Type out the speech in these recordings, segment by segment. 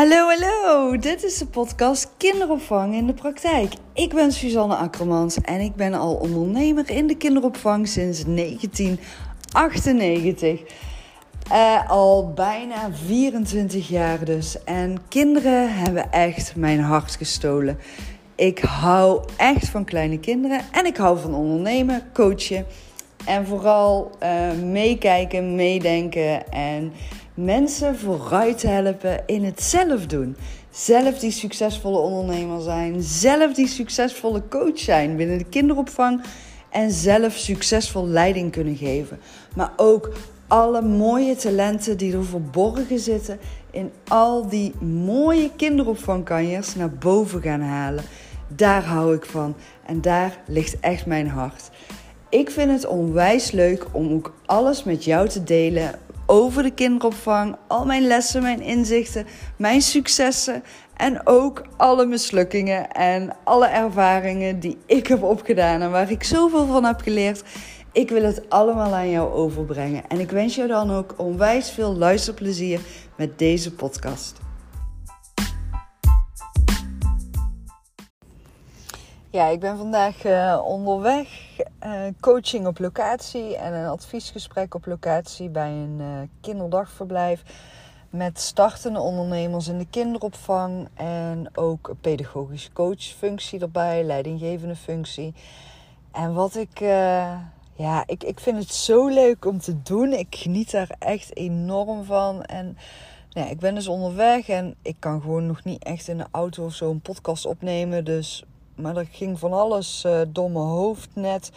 Hallo, hallo. Dit is de podcast Kinderopvang in de praktijk. Ik ben Suzanne Akkermans en ik ben al ondernemer in de kinderopvang sinds 1998. Uh, al bijna 24 jaar dus. En kinderen hebben echt mijn hart gestolen. Ik hou echt van kleine kinderen en ik hou van ondernemen, coachen en vooral uh, meekijken, meedenken en mensen vooruit helpen in het zelf doen. Zelf die succesvolle ondernemer zijn, zelf die succesvolle coach zijn binnen de kinderopvang en zelf succesvol leiding kunnen geven. Maar ook alle mooie talenten die er verborgen zitten in al die mooie kinderopvangkanjers naar boven gaan halen. Daar hou ik van en daar ligt echt mijn hart. Ik vind het onwijs leuk om ook alles met jou te delen over de kinderopvang. Al mijn lessen, mijn inzichten, mijn successen. En ook alle mislukkingen en alle ervaringen die ik heb opgedaan en waar ik zoveel van heb geleerd. Ik wil het allemaal aan jou overbrengen. En ik wens jou dan ook onwijs veel luisterplezier met deze podcast. Ja, ik ben vandaag uh, onderweg. Uh, coaching op locatie en een adviesgesprek op locatie bij een uh, kinderdagverblijf. Met startende ondernemers in de kinderopvang. En ook een pedagogisch coachfunctie erbij, leidinggevende functie. En wat ik. ja, ik, ik vind het zo leuk om te doen. Ik geniet daar echt enorm van. En ja, ik ben dus onderweg en ik kan gewoon nog niet echt in de auto of zo een podcast opnemen. Dus maar er ging van alles uh, door mijn hoofd net.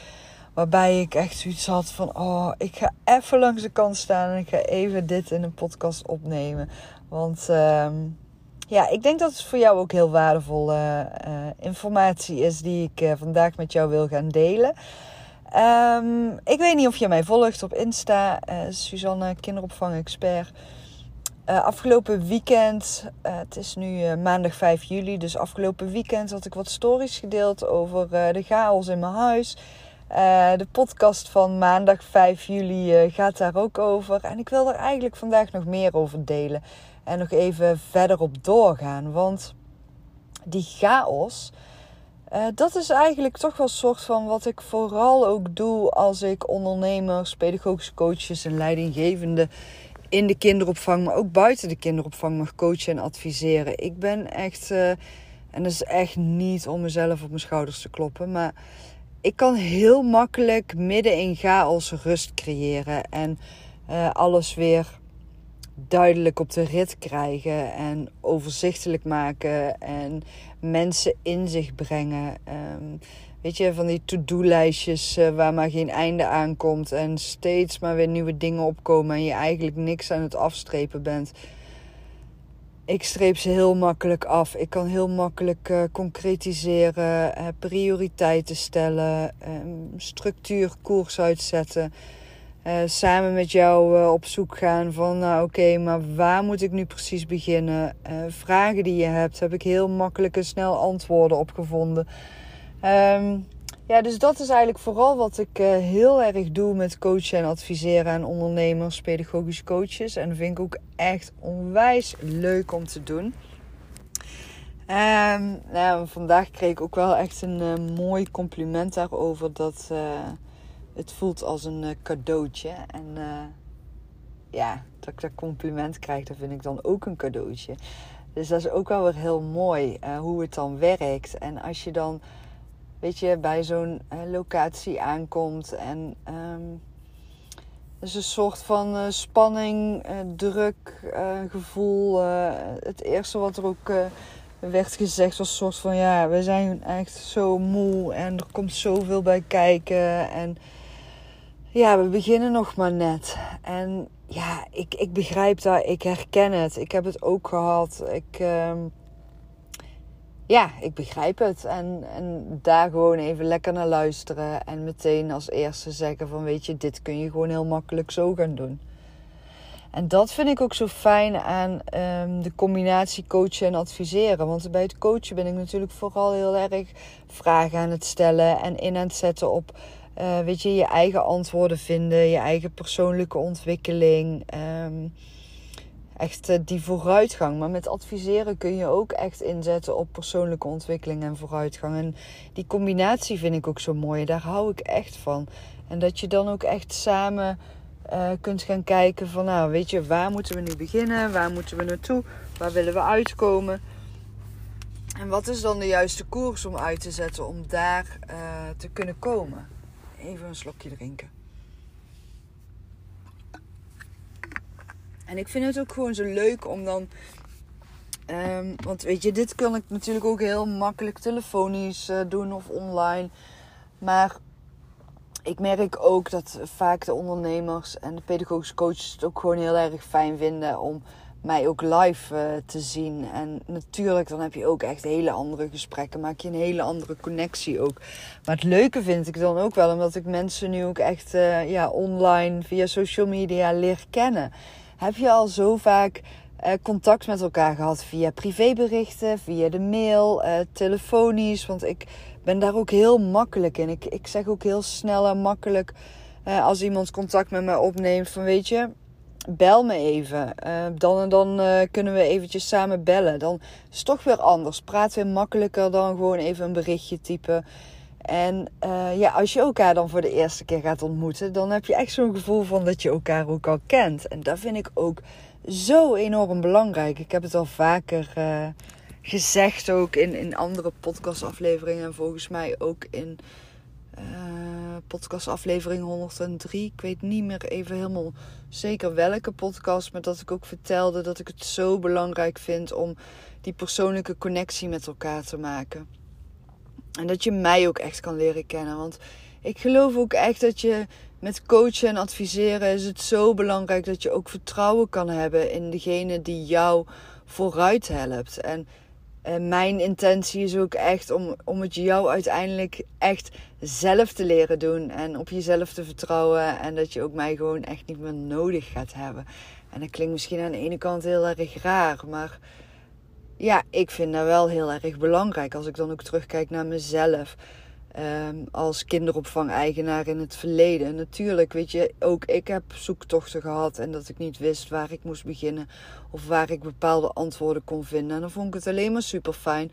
Waarbij ik echt zoiets had van: oh, ik ga even langs de kant staan en ik ga even dit in een podcast opnemen. Want uh, ja, ik denk dat het voor jou ook heel waardevolle uh, informatie is die ik uh, vandaag met jou wil gaan delen. Um, ik weet niet of je mij volgt op Insta, Suzanne Kinderopvang Expert. Uh, afgelopen weekend, uh, het is nu uh, maandag 5 juli, dus afgelopen weekend had ik wat stories gedeeld over de chaos in mijn huis. de podcast van maandag 5 juli gaat daar ook over. En ik wil er eigenlijk vandaag nog meer over delen. En nog even verder op doorgaan. Want die chaos, dat is eigenlijk toch wel een soort van wat ik vooral ook doe als ik ondernemers, pedagogische coaches en leidinggevenden in de kinderopvang, maar ook buiten de kinderopvang mag coachen en adviseren. Ik ben echt, uh, en dat is echt niet om mezelf op mijn schouders te kloppen, maar ik kan heel makkelijk midden in chaos rust creëren en uh, alles weer duidelijk op de rit krijgen en overzichtelijk maken en mensen in zich brengen. Um, weet je, van die to-do-lijstjes uh, waar maar geen einde aan komt en steeds maar weer nieuwe dingen opkomen en je eigenlijk niks aan het afstrepen bent. Ik streep ze heel makkelijk af. Ik kan heel makkelijk uh, concretiseren, uh, prioriteiten stellen, ehm, structuur, koers uitzetten. Samen met jou op zoek gaan van, nou oké, maar waar moet ik nu precies beginnen? vragen die je hebt, heb ik heel makkelijk en snel antwoorden op gevonden. Um, ja, dus dat is eigenlijk vooral wat ik heel erg doe met coachen en adviseren aan ondernemers, pedagogische coaches. En dat vind ik ook echt onwijs leuk om te doen. Um, nou, vandaag kreeg ik ook wel echt een mooi compliment daarover. Dat het voelt als een cadeautje. En ja, dat ik dat compliment krijg, dat vind ik dan ook een cadeautje. Dus dat is ook wel weer heel mooi hoe het dan werkt. En als je dan weet je, bij zo'n locatie aankomt. En um, is een soort van spanning, druk, gevoel. het eerste wat er ook werd gezegd was een soort van... Ja, we zijn echt zo moe en er komt zoveel bij kijken. En ja, we beginnen nog maar net. En ja, ik, ik begrijp dat. Ik herken het. Ik heb het ook gehad. Ik... Uh, ja, ik begrijp het. En, en daar gewoon even lekker naar luisteren. En meteen als eerste zeggen van weet je, dit kun je gewoon heel makkelijk zo gaan doen. En dat vind ik ook zo fijn aan um, de combinatie coachen en adviseren. Want bij het coachen ben ik natuurlijk vooral heel erg vragen aan het stellen en in aan het zetten op uh, weet je, je eigen antwoorden vinden, je eigen persoonlijke ontwikkeling. Um, echt eh, die vooruitgang. Maar met adviseren kun je ook echt inzetten op persoonlijke ontwikkeling en vooruitgang. En die combinatie vind ik ook zo mooi. Daar hou ik echt van. En dat je dan ook echt samen uh, kunt gaan kijken van, nou, weet je, waar moeten we nu beginnen? Waar moeten we naartoe? Waar willen we uitkomen? En wat is dan de juiste koers om uit te zetten om daar te kunnen komen? Even een slokje drinken. En ik vind het ook gewoon zo leuk om dan. Um, want weet je, dit kan ik natuurlijk ook heel makkelijk telefonisch uh, doen of online. Maar ik merk ook dat vaak de ondernemers en de pedagogische coaches het ook gewoon heel erg fijn vinden om mij ook live uh, te zien. En natuurlijk, dan heb je ook echt hele andere gesprekken. Maak je een hele andere connectie ook. Maar het leuke vind ik dan ook wel, omdat ik mensen nu ook echt uh, ja, online via social media leer kennen. Heb je al zo vaak uh, contact met elkaar gehad via privéberichten, via de mail, telefonisch? Want ik ben daar ook heel makkelijk in. Ik, ik zeg ook heel snel en makkelijk als iemand contact met mij opneemt van weet je bel me even. Uh, dan en dan uh, kunnen we eventjes samen bellen. Dan is het toch weer anders. Praat weer makkelijker dan gewoon even een berichtje typen. En uh, ja, als je elkaar dan voor de eerste keer gaat ontmoeten, dan heb je echt zo'n gevoel van dat je elkaar ook al kent. En dat vind ik ook zo enorm belangrijk. Ik heb het al vaker gezegd, ook in, in andere podcastafleveringen. En volgens mij ook in podcast aflevering 103. Ik weet niet meer even helemaal zeker welke podcast. Maar dat ik ook vertelde dat ik het zo belangrijk vind om die persoonlijke connectie met elkaar te maken. En dat je mij ook echt kan leren kennen. Want ik geloof ook echt dat je met coachen en adviseren is het zo belangrijk dat je ook vertrouwen kan hebben in degene die jou vooruit helpt. En en mijn intentie is ook echt om, om het jou uiteindelijk echt zelf te leren doen. En op jezelf te vertrouwen. En dat je ook mij gewoon echt niet meer nodig gaat hebben. En dat klinkt misschien aan de ene kant heel erg raar. Maar ja, ik vind dat wel heel erg belangrijk. Als ik dan ook terugkijk naar mezelf. Um, als kinderopvang-eigenaar in het verleden. Natuurlijk, weet je, ook ik heb zoektochten gehad en dat ik niet wist waar ik moest beginnen of waar ik bepaalde antwoorden kon vinden. En dan vond ik het alleen maar super fijn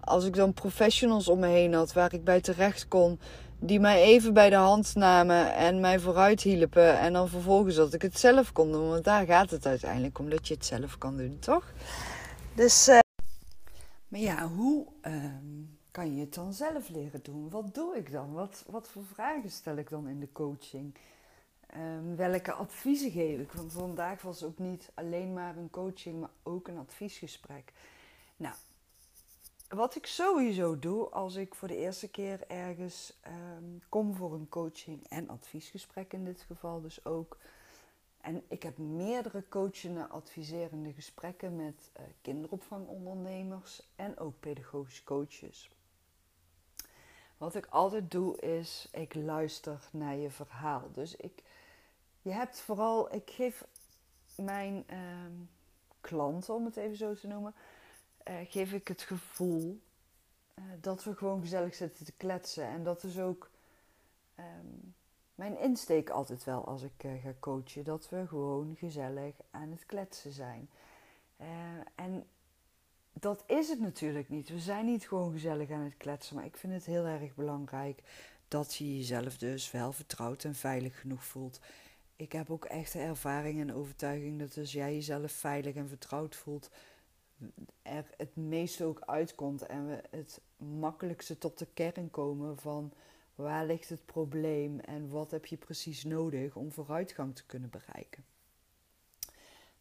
als ik dan professionals om me heen had waar ik bij terecht kon, die mij even bij de hand namen en mij vooruit hielpen. En dan vervolgens dat ik het zelf kon doen, want daar gaat het uiteindelijk om dat je het zelf kan doen, toch? Dus, uh... maar ja, hoe. Uh kan je het dan zelf leren doen? Wat doe ik dan? Wat, wat voor vragen stel ik dan in de coaching? Um, welke adviezen geef ik? Want vandaag was ook niet alleen maar een coaching, maar ook een adviesgesprek. Nou, wat ik sowieso doe als ik voor de eerste keer ergens um, kom voor een coaching en adviesgesprek in dit geval dus ook. En ik heb meerdere coachende, adviserende gesprekken met uh, kinderopvangondernemers en ook pedagogische coaches. Wat ik altijd doe is, ik luister naar je verhaal. Dus ik, je hebt vooral, ik geef mijn ehm, klanten, om het even zo te noemen, uh, geef ik het gevoel uh, dat we gewoon gezellig zitten te kletsen. En dat is ook um, mijn insteek altijd wel als ik uh, ga coachen. Dat we gewoon gezellig aan het kletsen zijn. en dat is het natuurlijk niet. We zijn niet gewoon gezellig aan het kletsen. Maar ik vind het heel erg belangrijk dat je jezelf dus wel vertrouwd en veilig genoeg voelt. Ik heb ook echt de ervaring en overtuiging dat als jij jezelf veilig en vertrouwd voelt, er het meeste ook uitkomt en we het makkelijkste tot de kern komen van waar ligt het probleem en wat heb je precies nodig om vooruitgang te kunnen bereiken.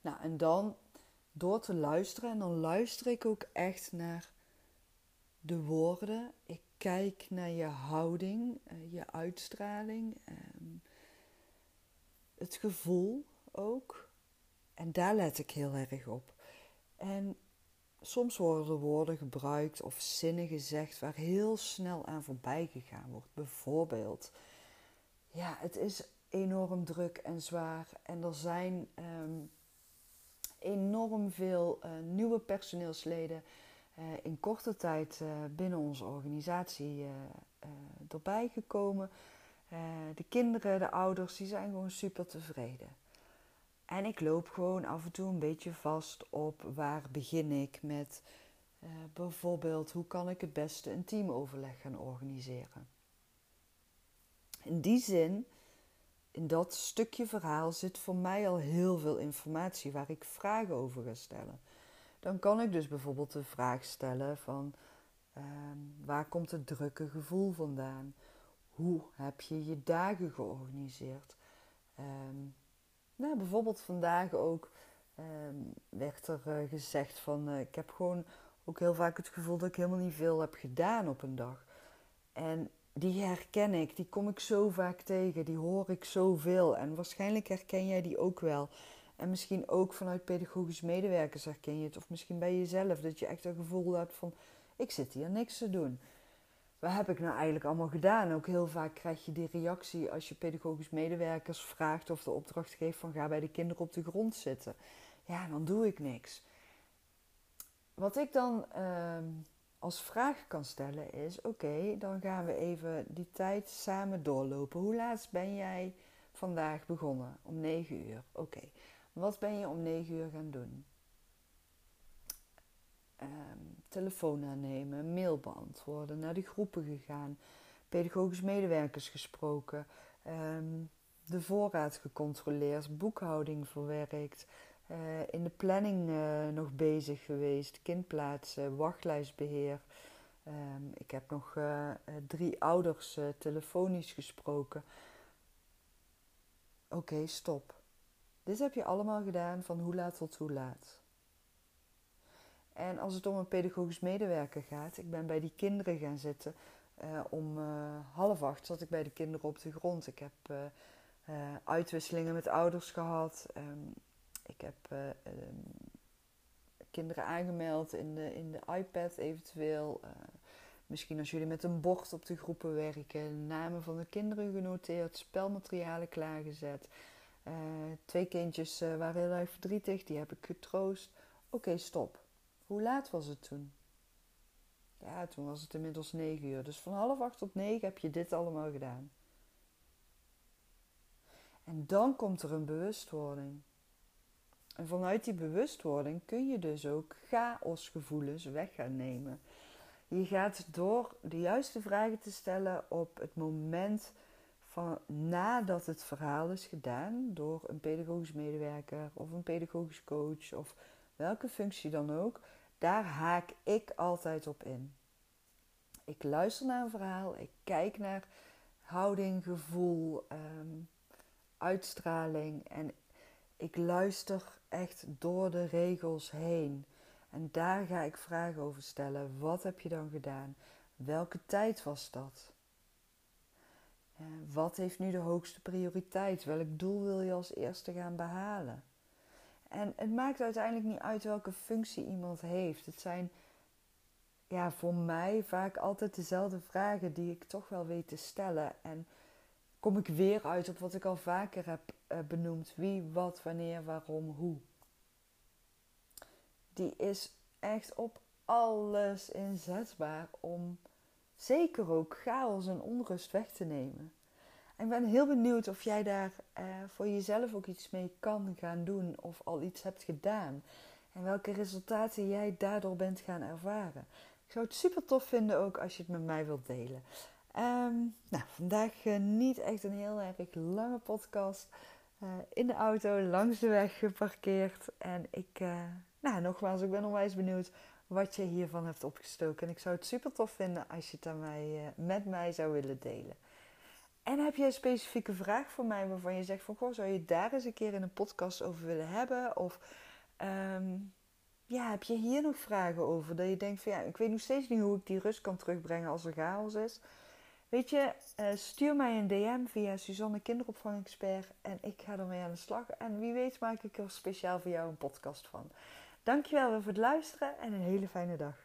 Nou, en dan door te luisteren. En dan luister ik ook echt naar de woorden. Ik kijk naar je houding, eh, je uitstraling, ehm, het gevoel ook. En daar let ik heel erg op. En soms worden woorden gebruikt of zinnen gezegd waar heel snel aan voorbij gegaan wordt. Bijvoorbeeld, ja, het is enorm druk en zwaar en er zijn ehm, enorm veel uh, nieuwe personeelsleden uh, in korte tijd uh, binnen onze organisatie erbij gekomen. de kinderen, de ouders, die zijn gewoon super tevreden. En ik loop gewoon af en toe een beetje vast op waar begin ik met bijvoorbeeld hoe kan ik het beste een teamoverleg gaan organiseren. In die zin, in dat stukje verhaal zit voor mij al heel veel informatie waar ik vragen over ga stellen. Dan kan ik dus bijvoorbeeld de vraag stellen van ehm, waar komt het drukke gevoel vandaan? Hoe heb je je dagen georganiseerd? Um, nou, bijvoorbeeld vandaag ook ehm, werd er uh, gezegd van uh, ik heb gewoon ook heel vaak het gevoel dat ik helemaal niet veel heb gedaan op een dag. En die herken ik, die kom ik zo vaak tegen, die hoor ik zoveel. En waarschijnlijk herken jij die ook wel. En misschien ook vanuit pedagogisch medewerkers herken je het. Of misschien bij jezelf, dat je echt een gevoel hebt van... ik zit hier niks te doen. Wat heb ik nou eigenlijk allemaal gedaan? Ook heel vaak krijg je die reactie als je pedagogisch medewerkers vraagt... of de opdracht geeft van ga bij de kinderen op de grond zitten. Ja, dan doe ik niks. Wat ik dan ehm, als vraag kan stellen is: oké, dan gaan we even die tijd samen doorlopen. Hoe laat ben jij vandaag begonnen? Om 9 uur. Oké. Wat ben je om 9 uur gaan doen? Um, telefoon aannemen, mail beantwoorden, naar de groepen gegaan, pedagogisch medewerkers gesproken, ehm, de voorraad gecontroleerd, boekhouding verwerkt, uh, in de planning uh, nog bezig geweest. Kindplaatsen, wachtlijstbeheer. Um, ik heb nog uh, drie ouders telefonisch gesproken. Oké, stop. Dit heb je allemaal gedaan van hoe laat tot hoe laat. En als het om een pedagogisch medewerker gaat, ik ben bij die kinderen gaan zitten. om half acht zat ik bij de kinderen op de grond. Ik heb uitwisselingen met ouders gehad. Um, ik heb uh, kinderen aangemeld in de, in de iPad eventueel. Uh, misschien als jullie met een bord op de groepen werken, namen van de kinderen genoteerd, spelmaterialen klaargezet. Uh, twee kindjes waren heel erg verdrietig, die heb ik getroost. Oké, stop. Hoe laat was het toen? Ja, toen was het inmiddels negen uur. Dus van half acht tot negen heb je dit allemaal gedaan. En dan komt er een bewustwording. En vanuit die bewustwording kun je dus ook chaosgevoelens weg gaan nemen. Je gaat door de juiste vragen te stellen op het moment van nadat het verhaal is gedaan door een pedagogisch medewerker of een pedagogisch coach of welke functie dan ook. Daar haak ik altijd op in. Ik luister naar een verhaal, ik kijk naar houding, gevoel, um, uitstraling en ik luister echt door de regels heen. En daar ga ik vragen over stellen. Wat heb je dan gedaan? Welke tijd was dat? Wat heeft nu de hoogste prioriteit? Welk doel wil je als eerste gaan behalen? En het maakt uiteindelijk niet uit welke functie iemand heeft. Het zijn ja, voor mij vaak altijd dezelfde vragen die ik toch wel weet te stellen. En kom ik weer uit op wat ik al vaker heb uh, benoemd. Wie, wat, wanneer, waarom, hoe. Die is echt op alles inzetbaar om zeker ook chaos en onrust weg te nemen. En ik ben heel benieuwd of jij daar uh, voor jezelf ook iets mee kan gaan doen of al iets hebt gedaan. En welke resultaten jij daardoor bent gaan ervaren. Ik zou het super tof vinden ook als je het met mij wilt delen. Um, nou, vandaag uh, niet echt een heel erg lange podcast. Uh, in de auto langs de weg geparkeerd. En ik, uh, nou nogmaals, ik ben onwijs benieuwd wat je hiervan hebt opgestoken. En ik zou het super tof vinden als je het aan mij, met mij zou willen delen. En heb je een specifieke vraag voor mij waarvan je zegt van... Goh, zou je daar eens een keer in een podcast over willen hebben? Of um, ja, heb je hier nog vragen over? Dat je denkt van ja, ik weet nog steeds niet hoe ik die rust kan terugbrengen als er chaos is. Weet je, uh, stuur mij een DM via Suzanne Kinderopvang-expert en ik ga ermee aan de slag. En wie weet maak ik er speciaal voor jou een podcast van. Dankjewel voor het luisteren en een hele fijne dag.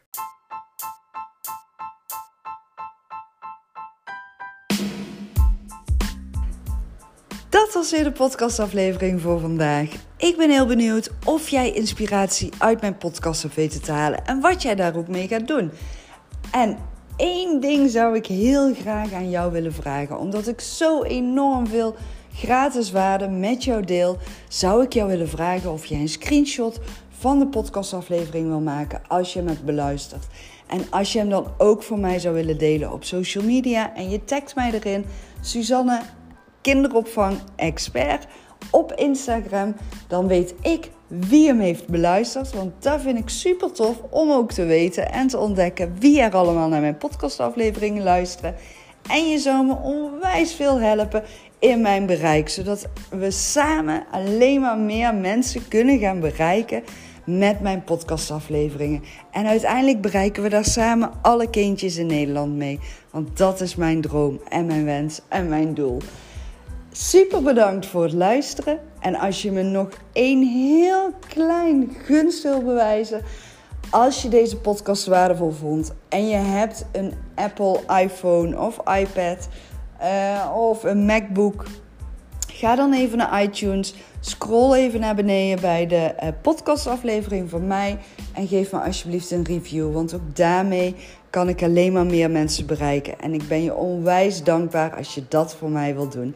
Dat was weer de podcastaflevering voor vandaag. Ik ben heel benieuwd of jij inspiratie uit mijn podcast hebt weten te halen en wat jij daar ook mee gaat doen. En één ding zou ik heel graag aan jou willen vragen, omdat ik zo enorm veel gratis waarde met jou deel, zou ik jou willen vragen of jij een screenshot van de podcastaflevering wil maken als je hem hebt beluisterd. En als je hem dan ook voor mij zou willen delen op social media en je tagt mij erin, Suzanne Kinderopvang Expert op Instagram, dan weet ik wie hem heeft beluisterd. Want dat vind ik super tof om ook te weten en te ontdekken wie er allemaal naar mijn podcastafleveringen luisteren. En je zou me onwijs veel helpen in mijn bereik, zodat we samen alleen maar meer mensen kunnen gaan bereiken met mijn podcastafleveringen. En uiteindelijk bereiken we daar samen alle kindjes in Nederland mee. Want dat is mijn droom en mijn wens en mijn doel. Super bedankt voor het luisteren. En als je me nog één heel klein gunst wil bewijzen. Als je deze podcast waardevol vond en je hebt een Apple iPhone of iPad uh, of een MacBook, ga dan even naar iTunes. Scroll even naar beneden bij de uh, podcastaflevering van mij en geef me alsjeblieft een review. Want ook daarmee kan ik alleen maar meer mensen bereiken. En ik ben je onwijs dankbaar als je dat voor mij wilt doen.